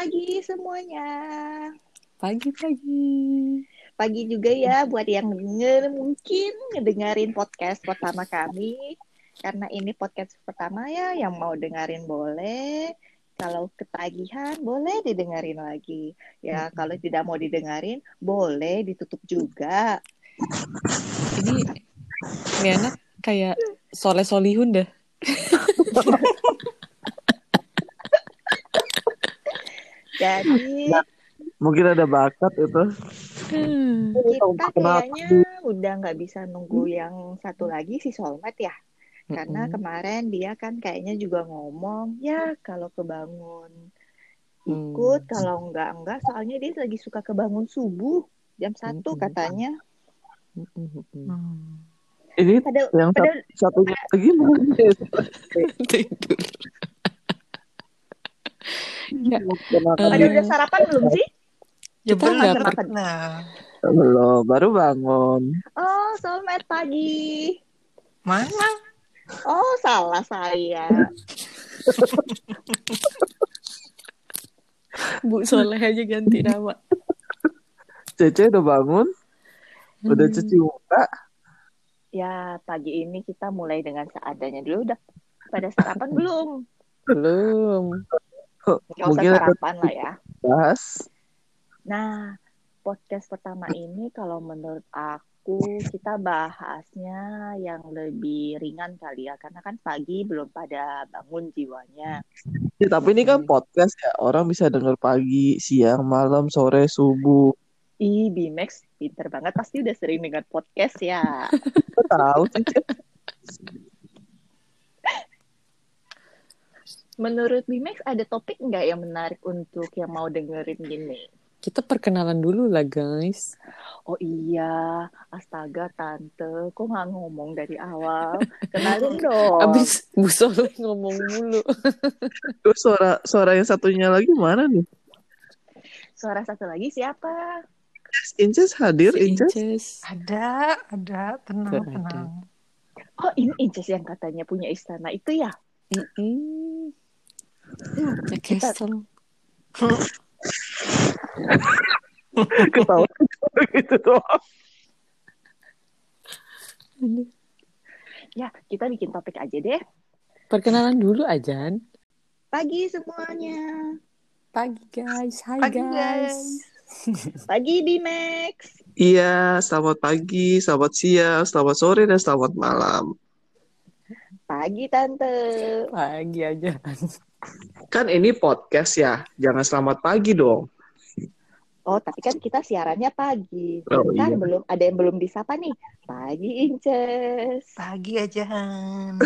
Pagi semuanya. Pagi-pagi. Pagi juga ya buat yang denger mungkin ngedengerin podcast pertama kami. Karena ini podcast pertama ya, yang mau dengerin boleh. Kalau ketagihan boleh didengerin lagi. Ya kalau tidak mau didengerin boleh ditutup juga. Ini ini anak kayak soleh solihun dah. Jadi Mungkin ada bakat itu. Hmm. kita kayaknya udah nggak bisa nunggu yang satu lagi si soulmate ya. Karena Mm-mm. kemarin dia kan kayaknya juga ngomong, ya kalau kebangun Hmm. ikut, kalau enggak enggak, soalnya dia lagi suka kebangun subuh jam satu Mm-mm. katanya. Mm-mm. Ini Pada, yang pada, satu, satunya lagi? Tidur. Ya. pada Eh, udah sarapan belum sih? Ya Kita nggak per- pernah. Belum, baru bangun. Oh, soulmate pagi. Mana? Oh, salah saya. Bu Soleh aja ganti nama. Cece udah bangun, udah Hmm. cuci muka. Ya, pagi ini kita mulai dengan seadanya dulu. Udah pada sarapan belum? Belum. Usah Mungkin sarapan lah ya. bahas. Nah, podcast pertama ini kalau menurut aku kita bahasnya yang lebih ringan kali ya. Karena kan pagi belum pada bangun jiwanya. Ya, tapi ini kan Hmm. podcast ya, orang bisa denger pagi, siang, malam, sore, subuh. Ih, Bimax pinter banget. Pasti udah sering dengar podcast ya. Tahu Cece. Menurut Bimax ada topik nggak yang menarik untuk yang mau dengerin gini? Kita perkenalan dulu lah guys. Oh iya, astaga tante, kok nggak ngomong dari awal? Kenalin dong. Abis Bu Soleh ngomong mulu. Terus suara suara yang satunya lagi mana nih? Suara satu lagi siapa? Inces hadir, Si Inces. Inces. Ada, ada. Tenang, Ada. tenang. Oh ini Inces yang katanya punya istana itu ya? Ya, Kita- Castle. Ketawa gitu doang. Ya, kita bikin topik aja deh. Perkenalan dulu Ajan. Pagi semuanya. Pagi guys. Hai Pagi, guys. Pagi Bimax. Iya, selamat pagi, selamat siang, selamat sore, dan selamat malam. Pagi tante. Pagi aja. Kan ini podcast ya, jangan selamat pagi dong. Oh, tapi kan kita siarannya pagi. Oh, kan iya. belum ada yang belum disapa nih. Pagi Inces. Pagi aja, Han.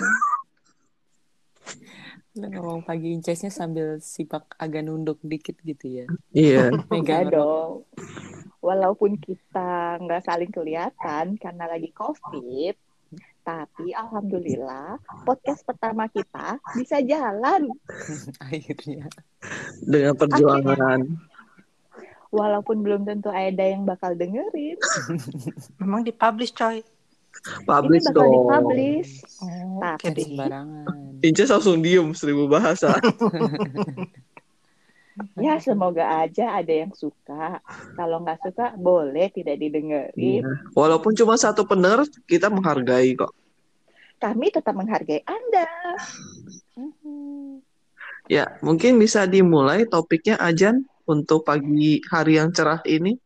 Lu ngomong pagi Incesnya sambil sipak agak nunduk dikit gitu ya. Iya. Enggak dong. Walaupun kita nggak saling kelihatan karena lagi COVID, tapi alhamdulillah podcast pertama kita bisa jalan. Akhirnya. Dengan perjuangan. Walaupun belum tentu ada yang bakal dengerin. Memang dipublish, coy. Publish Ini bakal dong. dipublish. Oh, Tapi-. Inces langsung diem seribu bahasa. Ya semoga aja ada yang suka. Kalau nggak suka boleh tidak didengerin. Iya. Walaupun cuma satu pendengar, kita menghargai kok. Kami tetap menghargai Anda. Ya, mungkin bisa dimulai topiknya Ajan untuk pagi hari yang cerah ini.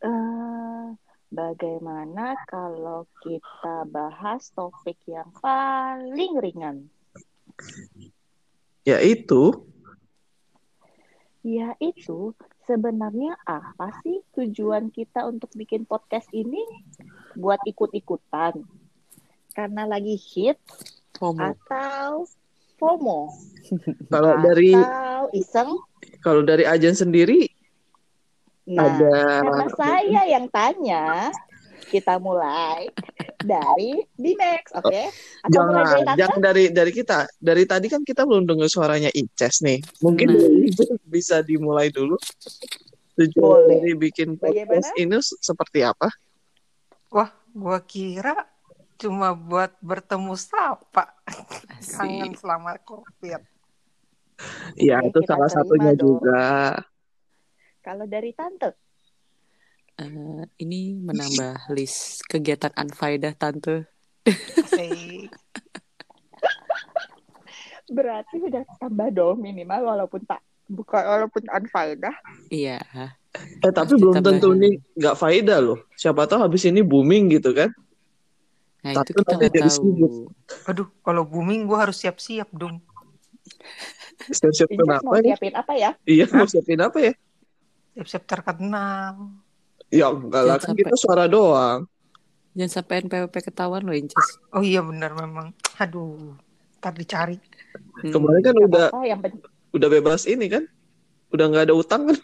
Eh, bagaimana kalau kita bahas topik yang paling ringan? Yaitu, Yaitu sebenarnya apa sih tujuan kita untuk bikin podcast ini? Buat ikut-ikutan? Karena lagi hit FOMO. atau FOMO? kalau dari Atau iseng? kalau dari Ajan sendiri Nah, ada karena saya yang tanya, kita mulai dari Bimax, oke? Atau mulai dari jangan Tante? jangan dari dari kita. Dari tadi kan kita belum dengar suaranya Inces nih. Mungkin Nah. dari Inces bisa dimulai dulu. Tujuan Boleh. dari bikin podcast ini seperti apa? Wah, gua kira cuma buat bertemu sapa. Kangen selama COVID. Iya, itu salah satunya dong. juga. Kalau dari tante, Eh, ini menambah list kegiatan unfaedah tante. Berarti udah tambah dong minimal walaupun tak bukan walaupun unfaedah. Iya. Eh, tapi belum ditambahin. tentu nih nggak faedah loh. Siapa tahu habis ini booming gitu kan. Nah Tapi itu kita nanti jadi tahu. sibuk. Aduh, kalau booming gue harus siap-siap dong. Siap-siap kenapa mau ya? siapin apa ya? Iya, mau siapin apa ya? Siap-siap terkenal. Ya enggak lah, kan kita suara doang. Jangan sampai NPWP ketahuan loh Inces. Oh iya benar memang. Aduh, ntar dicari. Hmm. Kemarin kan Gak udah yang udah bebas ini kan. Udah nggak ada utang kan.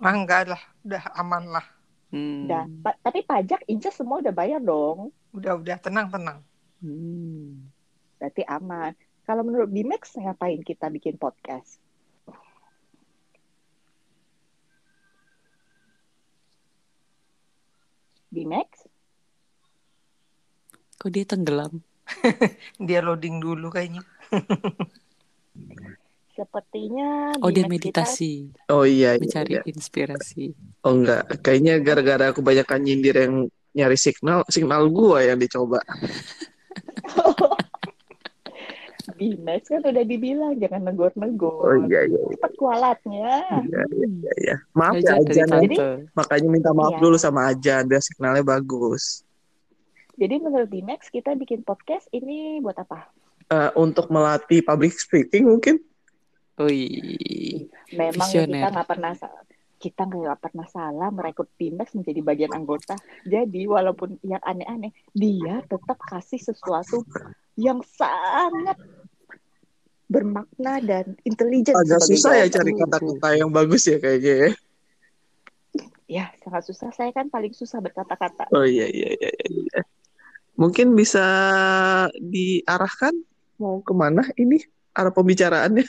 Ah enggak lah, udah aman lah. Hmm. udah. Pa- tapi pajak Inces semua udah bayar dong. Udah udah tenang tenang. Hmm. Berarti aman. Kalau menurut Bimax ngapain kita bikin podcast? Bimax? Kok dia tenggelam? Dia loading dulu kayaknya. Sepertinya Oh dia Bimax kita meditasi, Oh iya, iya, mencari iya. inspirasi. Oh enggak, kayaknya gara-gara kebanyakan nyindir yang nyari signal, signal gua yang dicoba. Bimax kan udah dibilang jangan negor-negor. Oh iya iya Cepat kualatnya. iya iya. iya, iya. Maaf ya Ajan, ya. Jadi- makanya minta maaf Iya. dulu sama Ajan biar signalnya bagus. Jadi menurut Bimax kita bikin podcast ini buat apa? Eh, untuk melatih public speaking mungkin? Wih. Memang ya Visioner. kita nggak pernah sa- kita nggak pernah salah merekrut Bimax menjadi bagian anggota. Jadi walaupun yang aneh-aneh, dia tetap kasih sesuatu yang sangat bermakna dan intelijen Agak susah ya cari kata-kata yang bagus ya kayaknya ya. Ya, sangat susah. Saya kan paling susah berkata-kata. Oh iya iya iya iya. Mungkin bisa diarahkan mau ke mana ini arah pembicaraannya?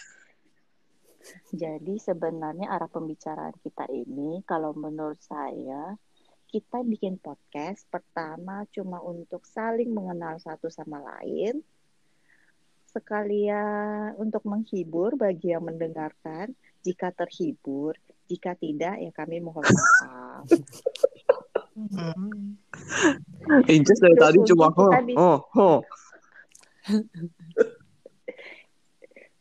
Jadi sebenarnya arah pembicaraan kita ini, kalau menurut saya, kita bikin podcast pertama cuma untuk saling mengenal satu sama lain, sekalian untuk menghibur bagi yang mendengarkan. Jika terhibur, jika tidak ya kami mohon maaf. Hmm. Inces dari Terus tadi cuma ho kita bisa- ho ho.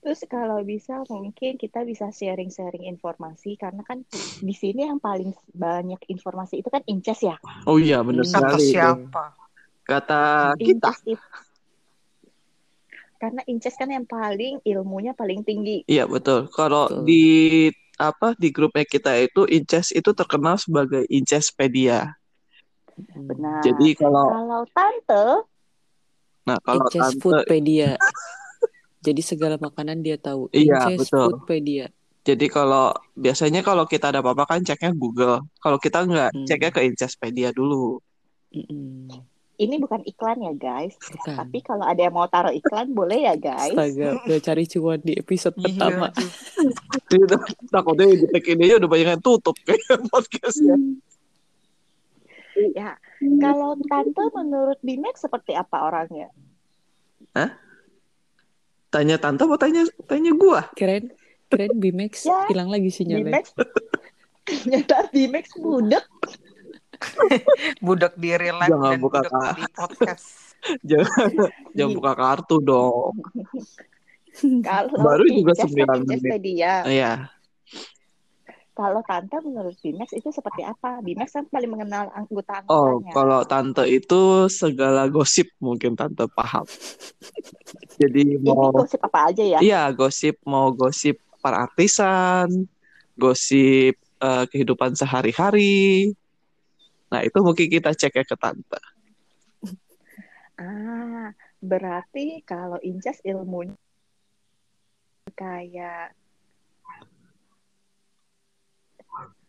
Terus kalau bisa mungkin kita bisa sharing-sharing informasi karena kan di sini yang paling banyak informasi itu kan Inces ya. Oh iya benar. Kata sekali. itu. siapa? Kata kita. Inces itu karena Inces kan yang paling ilmunya paling tinggi. Iya betul. Kalau Betul. di apa di grupnya kita itu Inces itu terkenal sebagai Incespedia. Benar. Jadi kalau Kalau tante, nah kalau Inces tante Foodpedia. Jadi segala makanan dia tahu. Iya, Inces betul. Foodpedia. jadi kalau biasanya kalau kita ada apa-apa kan ceknya Google. Kalau kita nggak Hmm. ceknya ke Incespedia dulu. Mm-mm. Ini bukan iklan ya guys. Bukan. Tapi kalau ada yang mau taruh iklan boleh ya guys. Astaga, udah cari cuan di episode pertama. Iya, tuh. Jadi takutnya di tag ini aja udah banyak yang tutup kayak podcastnya. Ya, kalau tante menurut Bimax seperti apa orangnya? Tanya tante apa tanya tanya gua? Keren, keren Bimax Ya, hilang lagi sinyalnya. Bimax ternyata Bimax budak. Budak di real life Jangan dan buka, budak di podcast. Jangan jangan buka kartu dong. Kalau Baru juga Inces 9 Inces menit. media. Iya. Kalau tante menurut Bimax itu seperti apa? Bimax kan paling mengenal anggota Oh, anggotanya. kalau tante itu segala gosip mungkin tante paham. Jadi Ini mau gosip apa aja ya? iya gosip mau gosip para artisan, gosip eh, kehidupan sehari-hari. Nah, itu mungkin kita cek ya ke tante. Ah, berarti kalau Inces ilmunya kayak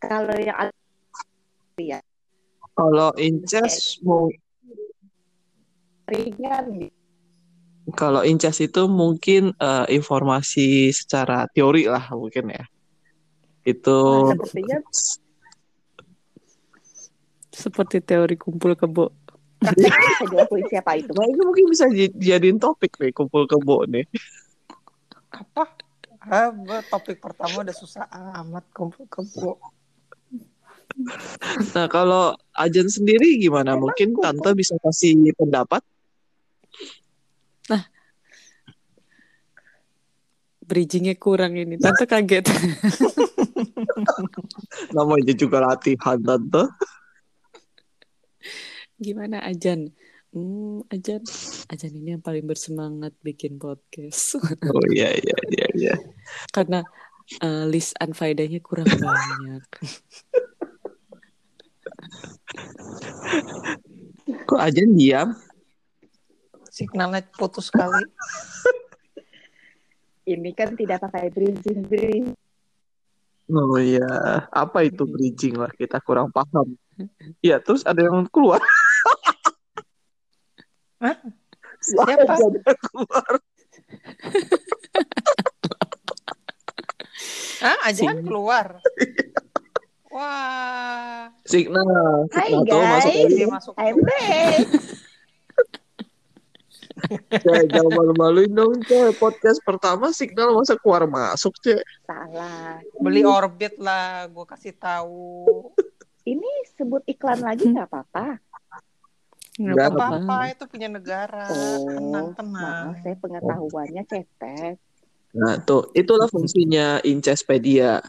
kalau yang ya Kalau Inces mau ringan gitu. kalau Inces itu mungkin eh, informasi secara teori lah mungkin ya. Itu Nah, sepertinya Seperti teori kumpul kebo. bisa dilakuin siapa itu? Nah, ini mungkin bisa di- jadiin topik nih kumpul kebo nih. Apa? Ah, topik pertama udah susah amat kumpul kebo. Nah, kalau Ajan sendiri gimana? Emang Mungkin kumpul- Tante bisa kasih pendapat? Bridgingnya kurang ini. Tante kaget. Namanya juga latihan, Tante. Gimana Ajan? Hmm, Ajan. Ajan ini yang paling bersemangat bikin podcast. Oh iya, iya, iya, iya. Karena eh, list unfaedahnya kurang banyak. Kok Ajan diam? Signalnya putus sekali. Ini kan tidak pakai bridging bridging. Oh iya, apa itu bridging lah? Kita kurang paham. Ya, terus ada yang keluar. Hah? Siapa keluar? Ah, aja Sing- keluar. Wah, Signal. Hai Signal masuk guys, dia masuk I'm back. Cek, jangan malu-maluin dong, Cek. Podcast pertama Signal masa keluar masuk, Cek. Salah. Beli orbit lah, gue kasih tahu. Ini sebut iklan lagi nggak apa-apa. Nggak Nggak Gak apa-apa. itu punya negara. Oh, tenang, tenang. maaf saya pengetahuannya cetek. Nah, tuh, itulah fungsinya Incespedia.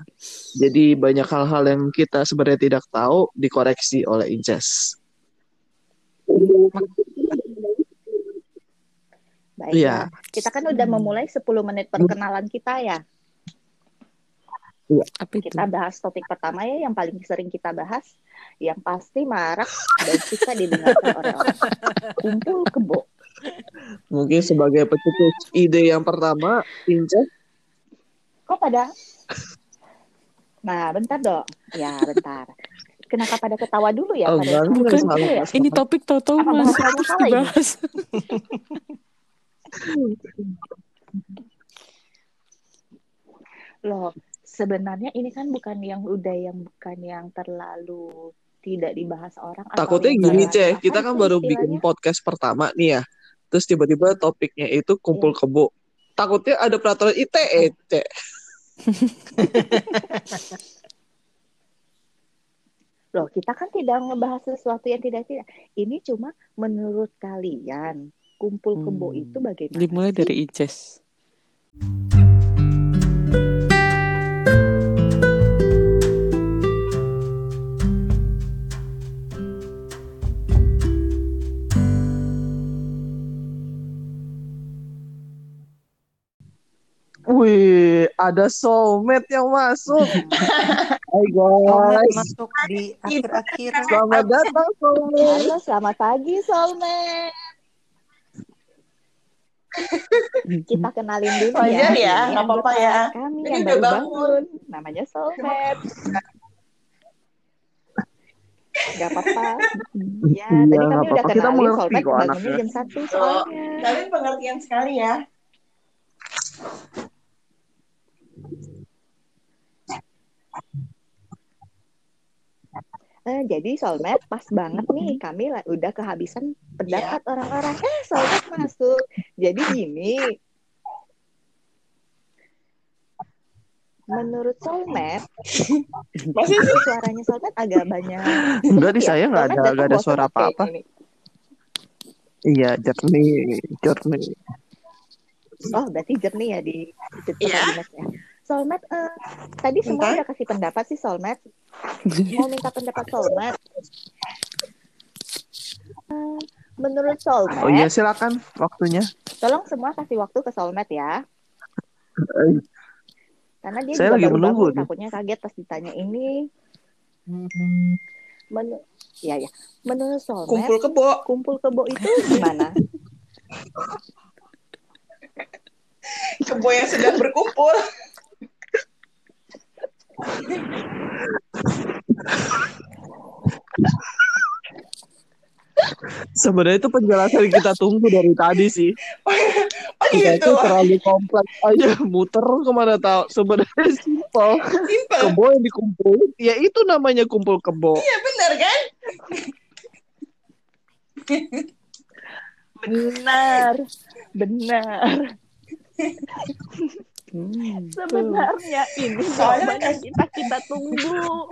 Jadi banyak hal-hal yang kita sebenarnya tidak tahu dikoreksi oleh Inces. Baiklah. Iya. Kita kan udah memulai 10 menit perkenalan kita ya. Apa itu? Kita bahas topik pertama ya yang paling sering kita bahas. Yang pasti marak dan suka didengarkan oleh orang. Kumpul kebo. Mungkin sebagai pencetus ide yang pertama, Inces Kok pada? Nah, bentar dong. Ya, bentar. Kenapa pada ketawa dulu ya? Oh, pada dulu ya? Ini topik tahu-tahu salah ini? dibahas. Loh, sebenarnya ini kan bukan yang udah yang bukan yang terlalu tidak dibahas orang. Takutnya gini, apa Kita kan baru bikin istilahnya? podcast pertama nih ya. Terus tiba-tiba topiknya itu kumpul kebo. Takutnya ada peraturan ITE, Cek. Loh, kita kan tidak ngebahas sesuatu yang tidak tidak. Ini cuma menurut kalian kumpul kebo Hmm. itu bagaimana? Dimulai dari Ices. Wih, ada soulmate yang masuk. Hai guys. masuk di akhir-akhir. Selamat datang soulmate. Halo, selamat pagi, Soulmate. Kita kenalin dulu Wajar ya, Ini nggak apa-apa ya. Kami Ini yang udah baru bangun. bangun. Namanya Soulmate. Gak apa-apa. Ya, Iya, tadi kami udah kenalin Soulmate bangunnya jam satu soalnya. Kalian pengertian sekali ya. Eh, jadi Soulmate pas banget nih kami udah kehabisan pendapat orang-orang. Eh, Soulmate masuk. Jadi gini. Menurut Soulmate, Masih sih? suaranya Soulmate agak banyak. Enggak di Ya, saya nggak ada nggak ada suara apa-apa. Iya, jernih, jernih. Oh, berarti jernih ya di Iya. dinas ya. Soulmate, eh, tadi semua udah kasih pendapat sih Soulmate. Mau minta pendapat Soulmate. Eh, menurut Soulmate, Oh iya, silakan waktunya. tolong semua kasih waktu ke Soulmate ya. Karena dia Saya juga lagi baru menunggu bangun, takutnya kaget pas ditanya ini. Menu ya ya. Menurut Soulmate, Kumpul kebo. kumpul kebo itu gimana? Kebo yang sedang berkumpul. Sebenarnya itu penjelasan yang kita tunggu dari tadi sih. Oh Kita gitu. itu terlalu kompleks aja, muter ke mana tahu. Sebenarnya simpel. Simple. Kebo yang dikumpulin, ya itu namanya kumpul kebo. Ya benar kan? Benar. Benar. Hmm. Sebenarnya ini Soalnya yang kan- kita kita tunggu.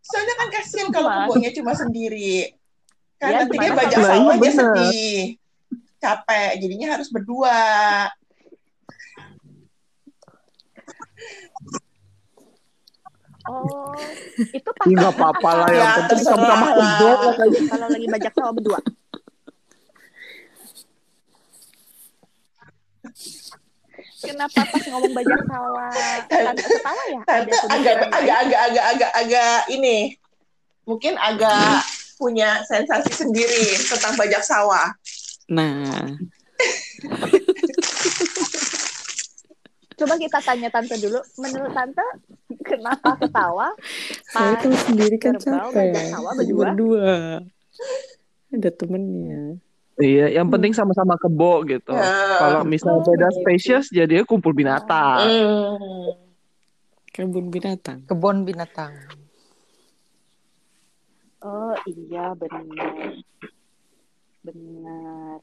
Soalnya kan kasihan kalau kebunnya cuma sendiri. Kan Ya, nanti dia bajak sawah iya dia bener. sedih. Capek, jadinya harus berdua. Oh, itu pas Ih, nggak apa-apa lah yang Ya, penting sama-sama kayaknya. kalau lagi bajak sawah berdua. Kenapa pas ngomong bajak sawah tante ketawa ya? Tante Ada agak agak agak agak agak agak ini mungkin agak punya sensasi sendiri tentang bajak sawah. Nah, Coba kita tanya tante dulu. Menurut tante kenapa ketawa? saya tahu sendiri kan capek. bajak sawah berdua. Berdua. Ada temennya. Iya, yang penting sama-sama kebo gitu. Ya. Kalau misalnya Oh, beda begitu. spesies, jadinya kumpul binatang. Hmm. Kebun binatang. Kebun binatang. Oh iya benar. Benar.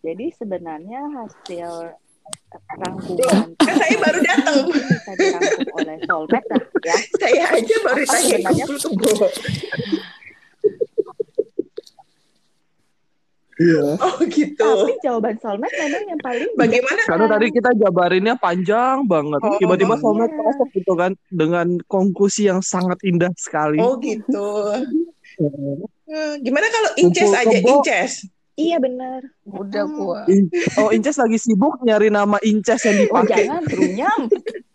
Jadi sebenarnya hasil rangkuman Kan saya baru datang. bisa dirangkum oleh soulmate lah ya. Saya aja baru tanya sebenarnya? kumpul kebo. Iya. Oh gitu. Tapi jawaban soulmate memang yang paling Bagaimana? Karena tadi kita jabarinnya panjang banget. Oh, Tiba-tiba iya. soulmate masuk gitu kan dengan konklusi yang sangat indah sekali. Oh gitu. Hmm, Gimana kalau Inces Kumpul aja kebo. Inces? Iya benar. Udah gua. In- oh, Inces lagi sibuk nyari nama Inces yang Oh dipakai. jangan runyam.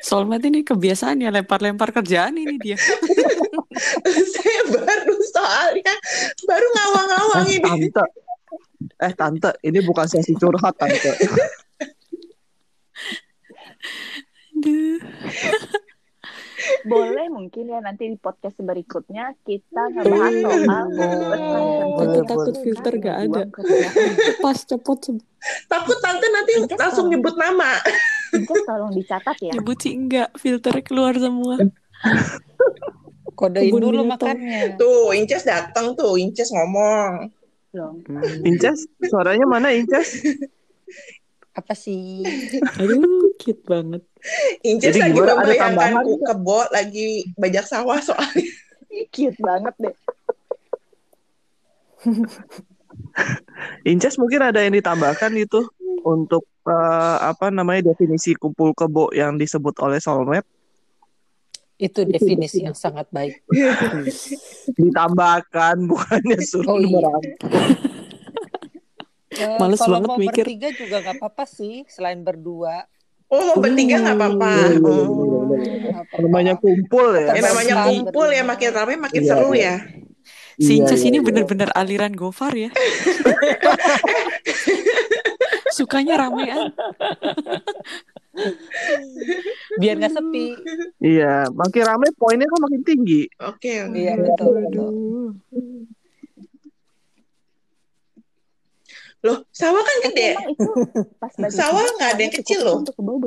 Soulmate ini kebiasaan ya lempar-lempar kerjaan ini dia. saya baru soalnya baru ngawang-ngawang eh, ini. tante. Eh, tante, ini bukan sesi curhat, tante. Aduh. Boleh mungkin ya nanti di podcast berikutnya kita ngebahas soal Boleh, Tante takut filter gak ada. Pas cepot Takut tante nanti langsung nyebut nama. Inces tolong dicatat ya. nyebut sih enggak, filternya keluar semua. Kodein Kebun dulu makannya. Tuh, Inces datang tuh, Inces ngomong. Loh. Inces, suaranya mana Inces? Apa sih? Aduh, cute banget. Inces Jadi lagi membayangkan ku kebo lagi bajak sawah soalnya. Cute banget deh. Inces mungkin ada yang ditambahkan itu untuk eh, apa namanya definisi kumpul kebo yang disebut oleh soulmate Itu definisi yang sangat baik. ditambahkan bukannya suruh Oh, iya. Eh, Males kalau banget mau mikir. bertiga juga nggak apa-apa sih, selain berdua. Oh, mau bertiga nggak apa-apa. Iya, iya, iya, Oh. namanya kumpul ya Ya, namanya kumpul ya makin ramai makin Iya, seru iya. ya. Si Iya, Inces iya, ini bener-bener aliran Gofar ya. Sukanya ramean. Biar nggak sepi. iya makin ramai poinnya kan makin tinggi Oke, oke. Iya betul. betul. Aduh. Loh, sawah kan gede. itu pas Sawah nggak ada yang kecil loh.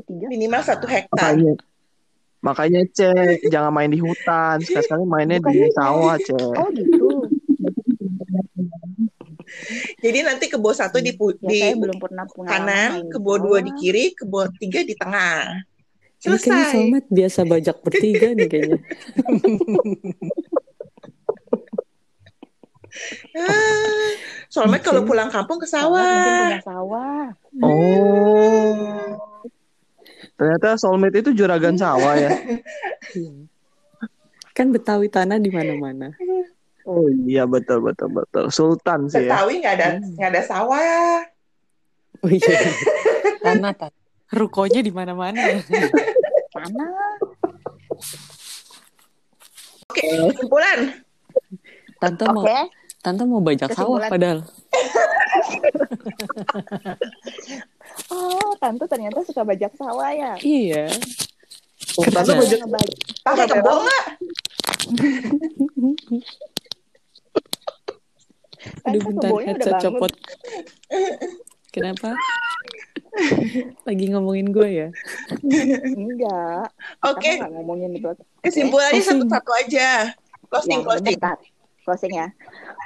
Minimal satu hektar. makanya makanya cek jangan main di hutan sekali-sekali mainnya di sawah cek Oh gitu. Jadi nanti kebo satu di, pu- Ya di saya belum pernah kanan, kebo dua di sawah. kiri, kebo tiga di tengah. Ini kayaknya Selesai. Soulmate biasa bajak bertiga nih kayaknya. Ah, soalnya kalau pulang kampung ke sawah. punya sawah. oh ternyata soulmate itu juragan sawah ya Iya. Kan Betawi tanah di mana-mana. oh iya betul betul betul sultan sih ya Betawi nggak ada Hmm. nggak ada sawah. Oh iya. Tanah, tanah. Rukonya di mana-mana. Mana? Oke, kesimpulan. Tante Oke. mau Tante mau bajak sawah Kesimpulan. padahal. Oh, tante ternyata suka bajak sawah ya. Iya. Oh, tante bajak Pakai kebo nggak? Aduh Tante bentar headset bangun. copot. Kenapa? Lagi ngomongin gue ya. Enggak. Oke, nggak ngomongin itu. kesimpulannya satu-satu aja. Closing, Ya, closing. bentar. Closing ya.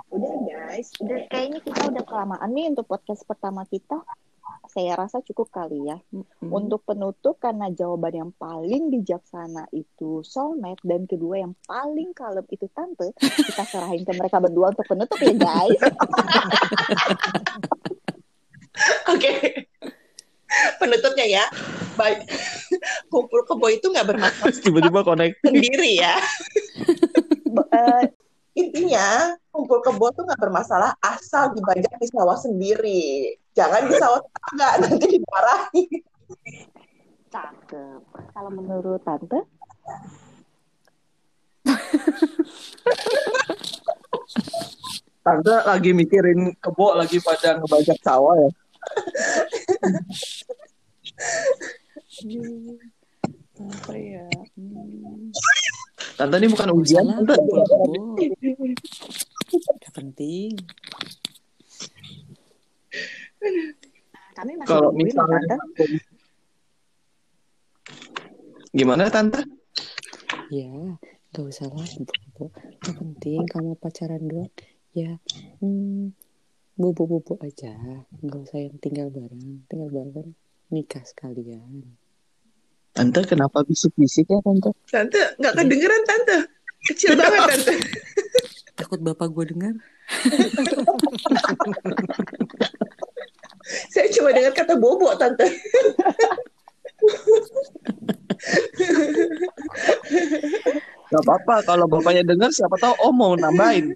Udah guys, udah kayaknya kita udah kelamaan nih untuk podcast pertama kita. Saya rasa cukup kali ya. Mm-mm. Untuk penutup karena jawaban yang paling bijaksana itu soulmate dan kedua yang paling kalem itu tante, kita serahin ke mereka berdua untuk penutup ya guys. Oke. Penutupnya ya. Baik. Kumpul kebo itu nggak Terus tiba-tiba connect. sendiri ya. Eh, Intinya kumpul kebo tuh nggak bermasalah asal dibajak di sawah sendiri. Jangan di sawah tetangga nanti dimarahi. cakep. Kalau menurut tante, Tante lagi mikirin kebo lagi pada ngebajak sawah ya. apa ya Hmm, Tante ini bukan ujian, Tante. Gak penting. Kami masih Kalau misalnya tante. gimana Tante? ya gak usah lah Gak penting kamu pacaran doang. Ya hmm, bobo-bobo aja. Nggak usah yang tinggal bareng. Tinggal bareng nikah sekalian Tante kenapa bisik-bisik ya Tante? Tante nggak kedengeran tante. Kecil banget tante. takut bapak gue dengar Saya cuma dengar kata bobo tante. Gak apa-apa kalau bapaknya dengar siapa tahu Om mau nambahin.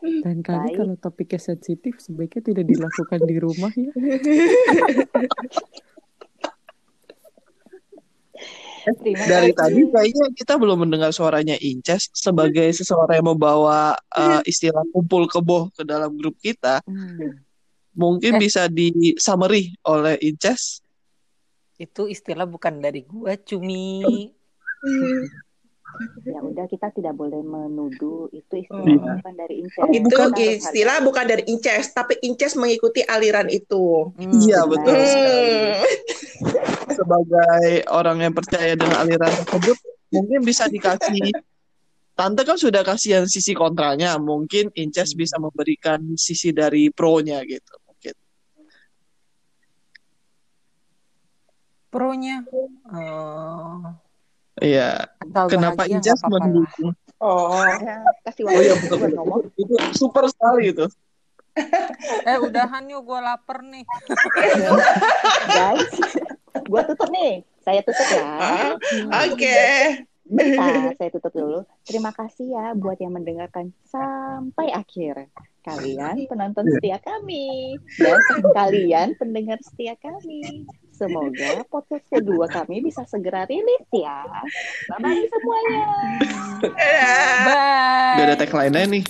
dan kali Baik. kalau topiknya sensitif sebaiknya tidak dilakukan di rumah ya Terima Dari kasih. tadi kayaknya kita belum mendengar suaranya Inces sebagai seseorang yang membawa uh, istilah kumpul kebo ke dalam grup kita. Hmm. Mungkin Eh. bisa di summary oleh Inces. Itu istilah bukan dari gua, Cumi. Ya udah kita tidak boleh menuduh itu Oh. istilah bukan dari Inces. Itu Kita harus istilah bukan dari Inces, tapi Inces mengikuti aliran itu. Hmm. Iya betul. Hmm. Sebagai orang yang percaya dengan aliran tersebut, mungkin bisa dikasih. Tante kan sudah kasih yang sisi kontranya, mungkin Inces bisa memberikan sisi dari pro-nya gitu. Mungkin. Pronya. eh, Iya. Kenapa lah. mendukung? Oh, Ya, kasih Oh waktu iya buat betul, betul. ngomong. Itu super sekali itu. Eh udahan yuk, gue lapar nih. Guys, gua tutup nih. Saya tutup ya. Ah, oke. Bentar, saya tutup dulu. Terima kasih ya buat yang mendengarkan sampai akhir. Kalian penonton setia kami dan kalian pendengar setia kami. Semoga podcast kedua kami bisa segera rilis ya. Bye-bye semuanya. Bye. Gak ada tagline-nya nih.